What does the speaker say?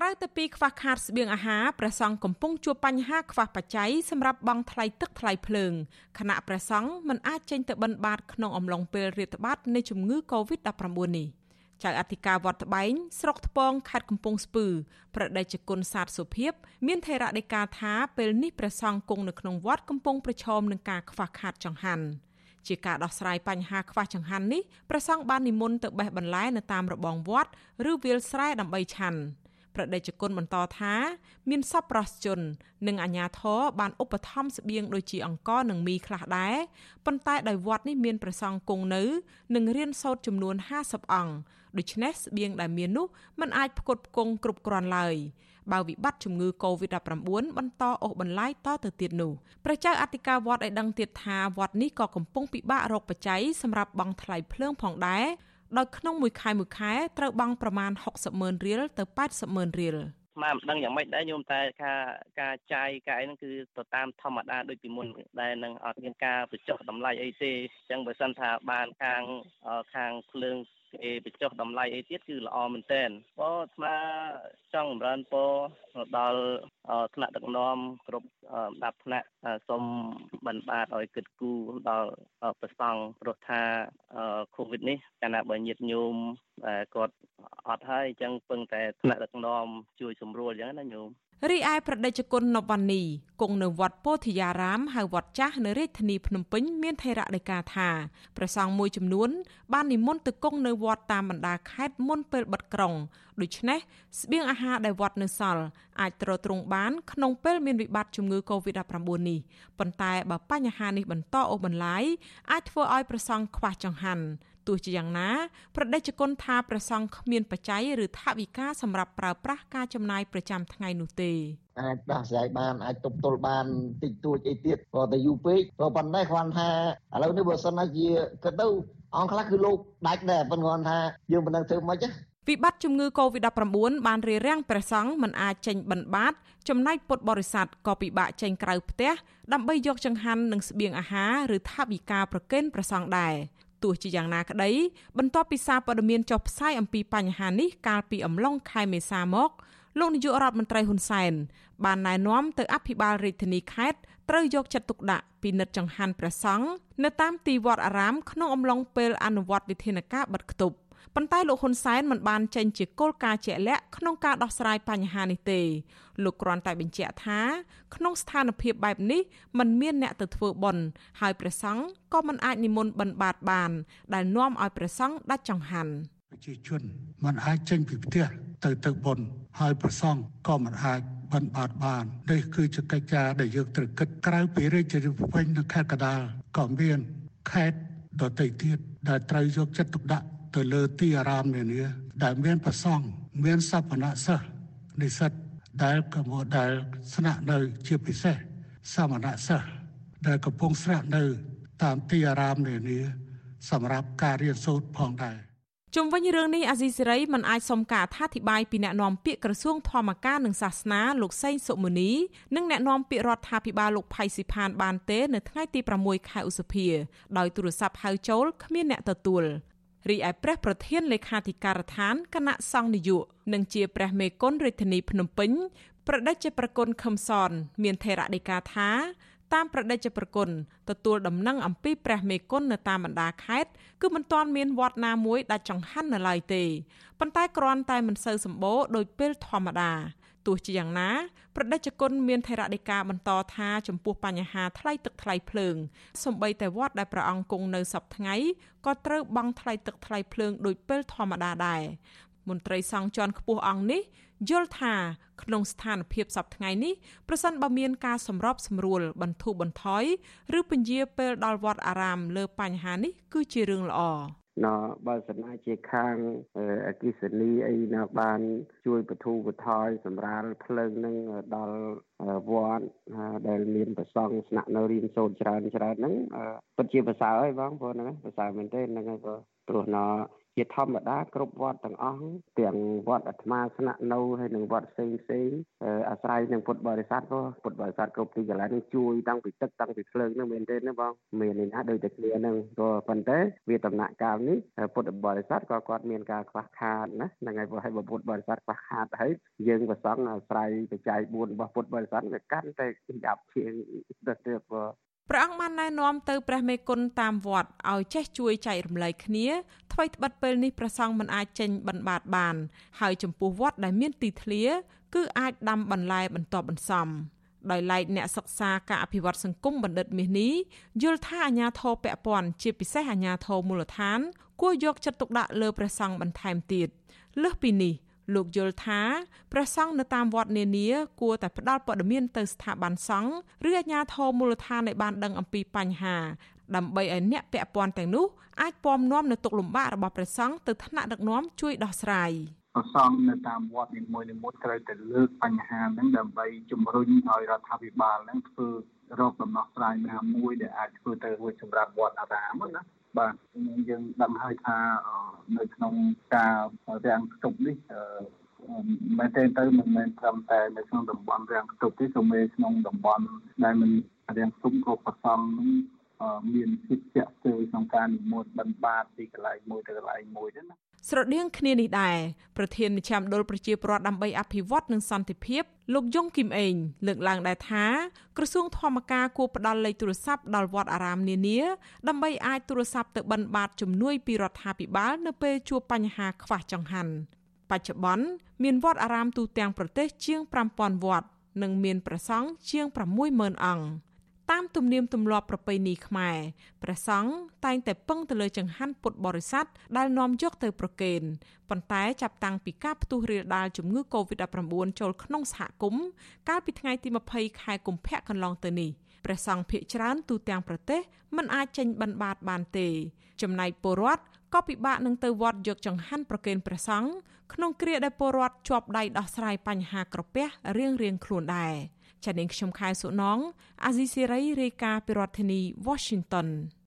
ក្រៅទៅពីខ្វះខាតស្បៀងអាហារព្រះសង្ឃកំពុងជួបបញ្ហាខ្វះបច្ច័យសម្រាប់បង់ថ្លៃទឹកថ្លៃភ្លើងខណៈព្រះសង្ឃមិនអាចចេញទៅបិណ្ឌបាតក្នុងអំឡុងពេលរាតត្បាតនៃជំងឺ Covid-19 នេះចៅអធិការវត្តត្បែងស្រុកថ្ពងខេត្តកំពង់ស្ពឺប្រដេជគុណសាទសុភាពមានថេរដីកាថាពេលនេះព្រះសង្ឃគង់នៅក្នុងវត្តកំពុងប្រឈមនឹងការខ្វះខាតចង្ហាន់ជាការដោះស្រាយបញ្ហាខ្វះចង្ហាន់នេះព្រះសង្ឃបាននិមន្តទៅបេះបន្លែនៅតាមរបងវត្តឬវាលស្រែដើម្បីឆាន់ ប្រដេជគុណបន្តថា មានសប្បុរសជន និងអាជ្ញាធរបានឧបត្ថម្ភស្បៀងដូចជាអង្ករនិងមីខ្លះដែរប៉ុន្តែដោយវត្តនេះមានប្រសង់គង់នៅនិងរៀនសូត្រចំនួន50អង្គដូច្នេះស្បៀងដែលមាននោះมันអាចផ្គត់ផ្គង់គ្រប់គ្រាន់ឡើយបើវិបត្តិជំងឺ Covid-19 បន្តអូសបន្លាយតទៅទៀតនោះព្រះចៅអធិការវត្តឲ្យដឹងទៀតថាវត្តនេះក៏កំពុងពិបាករកបច្ច័យសម្រាប់បង់ថ្លៃភ្លើងផងដែរ ដោយក្នុងមួយខែមួយខែត្រូវបង់ប្រមាណ60ម៉ឺនរៀលទៅ80ម៉ឺនរៀល មកមិនដឹងយ៉ាងម៉េចដែរញោមតែការការចាយការអីហ្នឹងគឺទៅតាមធម្មតាដូចពីមុនដែរនឹងអត់មានការបញ្ចុះតម្លៃអីទេអញ្ចឹងបើសិនថាបានខាងខាងភ្លើងគេបញ្ចុះតម្លៃអីទៀតគឺល្អមែនតើបើស្មាចង់ចម្រើនពរដល់ថ្នាក់ដឹកនាំគ្រប់ដាប់ថ្នាក់សូមបណ្បាទឲ្យគិតគូរដល់ប្រសង់ព្រោះថាកូវីដនេះកាលណាបើញាតញោម គាត់អត់ហើយអញ្ចឹងពឹងតែថ្នាក់ដឹកនាំជួយសម្រួលអញ្ចឹងណាញោមរីឯប្រដេជគុណនវណ្ណី គង់នៅវត្តពោធិយារាមហៅវត្តចាស់នៅរាជធានីភ្នំពេញមានថេរដីកាថាព្រះសង្ឃមួយចំនួន បាននិមន្តទៅគង់នៅវត្តតាមបណ្ដាខេត្តមុនពេលបិទក្រុងដូច្នេះស្បៀងអាហារដែលវត្តនៅសល់អាចទ្រទ្រង់បានក្នុងពេលមានវិបត្តិជំងឺ Covid-19 នេះប៉ុន្តែបើបញ្ហានេះបន្តអូសបន្លាយអាចធ្វើឲ្យព្រះសង្ឃខ្វះចង្ហាន់ទោះជាយ៉ាងណាប្រដេជគុណថាព្រះសង្ឃគ្មានបច្ច័យឬថវិកាសម្រាប់ប្រើប្រាស់ការចំណាយប្រចាំថ្ងៃនោះទេ អាចដោះស្រាយបានអាចទប់ទល់បានតិចតួចអីទៀតក៏តែយូរពេកក៏ប៉ុន្តែគ្រាន់ថាឥឡូវនេះបើសិនជាក៏ទៅអង្គខ្លះគឺលោកដាច់ដែរប៉ុន្តែគ្រាន់ថាយើងមិនដឹងធ្វើម៉េចទេវិបត្តិជំងឺ Covid-19 បានរារាំងព្រះសង្ឃមិនអាចចេញបិណ្ឌបាត ចំណែកពុទ្ធបរិស័ទក៏ពិបាកចេញក្រៅផ្ទះដើម្បីយកចង្ហាន់និងស្បៀងអាហារឬថវិកាប្រគេនព្រះសង្ឃដែរទោះជាយ៉ាងណាក្តីបន្ទាប់ពីសារព័ត៌មានចុះផ្សាយអំពីបញ្ហានេះកាលពីអំឡុងខែមេសាមក លោកនាយករដ្ឋមន្ត្រីហ៊ុនសែនបានណែនាំទៅអភិបាលរាជធានីខេត្តត្រូវយកចិត្តទុកដាក់ពិនិត្យចង្ហាន់ព្រះសង្ឃនៅតាមទីវត្តអារាមក្នុងអំឡុងពេលអនុវត្តវិធានការបិទគប់ប៉ុន្តែលោកហ៊ុនសែនមិនបានចេញជាគោលការណ៍ជាក់លាក់ក្នុងការដោះស្រាយបញ្ហានេះទេលោកគ្រាន់តែបញ្ជាក់ថាក្នុងស្ថានភាពបែបនេះมันមានអ្នកទៅធ្វើបន់ហើយព្រះសង្ឃក៏មិនអាចនិមន្តបិណ្ឌបាតបាន ដែលនាំឲ្យព្រះសង្ឃដាច់ចង្ហាន់ប្រជាជនមិនអាចចេញពីផ្ទះ ទៅទៅបុណ្យហើយព្រះសង្ឃក៏មិនអាចបិណ្ឌបាតបាននេះគឺជាកិច្ចការដែលយើងត្រូវគិតក្រៅពីរាជធានីភ្នំពេញនិងខេត្តកណ្ដាលក៏មានខេត្តដទៃទៀតដែលត្រូវយកចិត្តទុកដាក់ទៅលើទីអារាមនានាដែលមានប្រសង់មានសព្វនសិស្សនិស្សិតដែលកំពុងដែលស្នាក់នៅជាពិសេសសមណសិស្សដែលកំពុងស្នាក់នៅតាមទីអារាមនានាសម្រាប់ការរៀនសូត្រផងដែរ ជុំវិញរឿងនេះអាស៊ីសេរីមិនអាចសុំការអធិប្បាយពីអ្នកនាំពាក្យក្រសួងធម្មការនិងសាសនាលោកសេងសុមុនីនិងអ្នកនាំពាក្យរដ្ឋាភិបាលលោកផៃស៊ីផានបានទេនៅថ្ងៃទី6ខែឧសភាដោយទូរស័ព្ទហៅចូលគ្មានអ្នកទទួលរីឯព្រះប្រធានលេខាធិការដ្ឋានគណៈសង្ឃនយោបាយនិងជាព្រះមេគុណរាជធានីភ្នំពេញប្រដេជប្រគុណខឹមសនមានថេរដីកាថា តាមប្រដេជប្រគុណទទួលដំណឹងអំពីព្រះមេគុណនៅតាមបណ្ដាខេត្តគឺមិនទាន់មានវត្តណាមួយដាច់ចង្ហាន់នៅឡើយទេប៉ុន្តែគ្រាន់តែមិនសូវសម្បូរដោយពេលធម្មតាទោះជាយ៉ាងណាប្រដេជគុណមានថេរដីកាបន្តថាចំពោះបញ្ហាថ្លៃទឹកថ្លៃភ្លើងសំបីតែវត្តដែលព្រះអង្គគង់នៅសពថ្ងៃក៏ត្រូវបង់ថ្លៃទឹកថ្លៃភ្លើងដូចពេលធម្មតាដែរ មន្ត្រីសង្ឃជាន់ខ្ពស់អង្គនេះយល់ថាក្នុងស្ថានភាពសពថ្ងៃនេះប្រសិនបើមានការសម្របសម្រួលបន្ធូរបន្ថយឬពន្យាពេលដល់វត្តអារាមលើបញ្ហានេះគឺជារឿងល្អណបើសិនជាខាងអគិសនីអីណាបាន ជួយបធូរបថយសម្រាលភ្លើងនឹងដល់វត្តដែលមានប្រសង់ស្នាក់នៅរៀនសូត្រច្រើនច្រើនហ្នឹងពិតជាប្រសើរហើយបងព្រោះហ្នឹងប្រសើរមែនទេហ្នឹងហើយព្រោះណ ជាធម្មតាគ្រប់វត្តទាំងអស់ទាំងវត្តអាត្មាស្នាក់នៅហើយនិងវត្តផ្សេងផ្សេងអាស្រ័យនឹងពុទ្ធបរិស័ទក៏ពុទ្ធបរិស័ទគ្រប់ទីកន្លែងនឹងជួយតាំងពីទឹកតាំងពីភ្លើងនឹងមែនទេណាបងមាននេះណាដូចតែគ្នានឹងក៏ប៉ុន្តែវាដំណាក់កាលនេះពុទ្ធបរិស័ទក៏គាត់មានការខ្វះខាតណាហ្នឹងហើយបើឲ្យពុទ្ធបរិស័ទខ្វះខាតហើយយើងប្រសង់អាស្រ័យបច្ច័យ4របស់ពុទ្ធបរិស័ទវាកាន់តែយ៉ាប់ជាងទៅទៀត ព្រះអង្គបានណែនាំទៅព្រះមេគុណតាមវត្តឲ្យចេះជួយចែករំលែកគ្នាថ្មីត្បិតពេលនេះព្រះសង្ឃមិនអាចចេញបិណ្ឌបាតបាន ហើយចំពោះវត្តដែលមានទីធ្លា គឺអាចដាំបន្លែបន្តបន្សំដោយឡែកអ្នកសិក្សាការអភិវឌ្ឍសង្គមបណ្ឌិតមាសនេះយល់ថាអាញាធរពពាន់ជាពិសេសអាញាធរមូលដ្ឋាន គួរយកចិត្តទុកដាក់លើព្រះសង្ឃបន្ថែមទៀតលើសពីនេះ លោកយល់ថាព្រះសង្ឃនៅតាមវត្តនានាគួរតែផ្ដល់ព័ត៌មានទៅស្ថាប័នសង្ឃឬអាជ្ញាធរមូលដ្ឋានឲ្យបានដឹងអំពីបញ្ហាដើម្បីឲ្យអ្នកពាក់ព័ន្ធទាំងនោះអាចពំនាំនៅទុកលំបាករបស់ព្រះសង្ឃទៅថ្នាក់ដឹកនាំជួយដោះស្រាយព្រះសង្ឃនៅតាមវត្តនីមួយៗត្រូវតែលើកបញ្ហាហ្នឹងដើម្បីជំរុញឲ្យរដ្ឋាភិបាលហ្នឹងធ្វើរកដំណោះស្រាយណាមួយដែលអាចធ្វើទៅរួចសម្រាប់វត្តអារាមណា បាទយើងដឹងហើយថានៅក្នុងការរាំងស្ទប់នេះមែនទេទៅមិនមែនត្រឹមតែនៅក្នុងតំបន់រាំងស្ទប់ទេសូម្បីក្នុងតំបន់ដែលមិនរាំងស្ទប់ក៏ប្រសង មានភាពជាក់ស្ដែងក្នុងការនិមន្តបិណ្ឌបាតពីកន្លែងមួយទៅកន្លែងមួយទេណាស្រដៀងគ្នានេះដែរប្រធានមជ្ឈមណ្ឌលប្រជាពលរដ្ឋដើម្បីអភិវឌ្ឍនិងសន្តិភាពលោកយងគឹមអេងលើកឡើងដែរថាក្រសួងធម្មការគួរផ្ដល់លេខទូរស័ព្ទដល់វត្តអារាមនានាដើម្បីអាចទូរស័ព្ទទៅបិណ្ឌបាតជំនួយពីរដ្ឋាភិបាលនៅពេលជួបបញ្ហាខ្វះចង្ហាន់បច្ចុប្បន្នមានវត្តអារាមទូទាំងប្រទេសជាង5000វត្តនិងមានព្រះសង្ឃជាង60000អង្គ តាមទំនៀមទម្លាប់ប្រពៃណីខ្មែរព្រះសង្ឃតែងតែពឹងទៅលើចង្ហាន់ពុទ្ធបរិស័ទដែលនាំយកទៅប្រគេនប៉ុន្តែចាប់តាំងពីការផ្ទុះរាលដាលជំងឺ Covid-19 ចូលក្នុងសហគមន៍កាលពីថ្ងៃទី20ខែកុម្ភៈកន្លងទៅនេះព្រះសង្ឃភាគច្រើនទូទាំងប្រទេសមិនអាចចេញបិណ្ឌបាតបានទេ ចំណែកពលរដ្ឋក៏ពិបាកនឹងទៅវត្តយកចង្ហាន់ប្រគេនព្រះសង្ឃក្នុងគ្រាដែលពលរដ្ឋជាប់ដៃដោះស្រាយបញ្ហាក្រពះរៀងៗខ្លួនដែរ។ ចានាងខ្ញុំខែសុណងអាស៊ីសេរីរាយការណ៍ពីរដ្ឋធានី Washington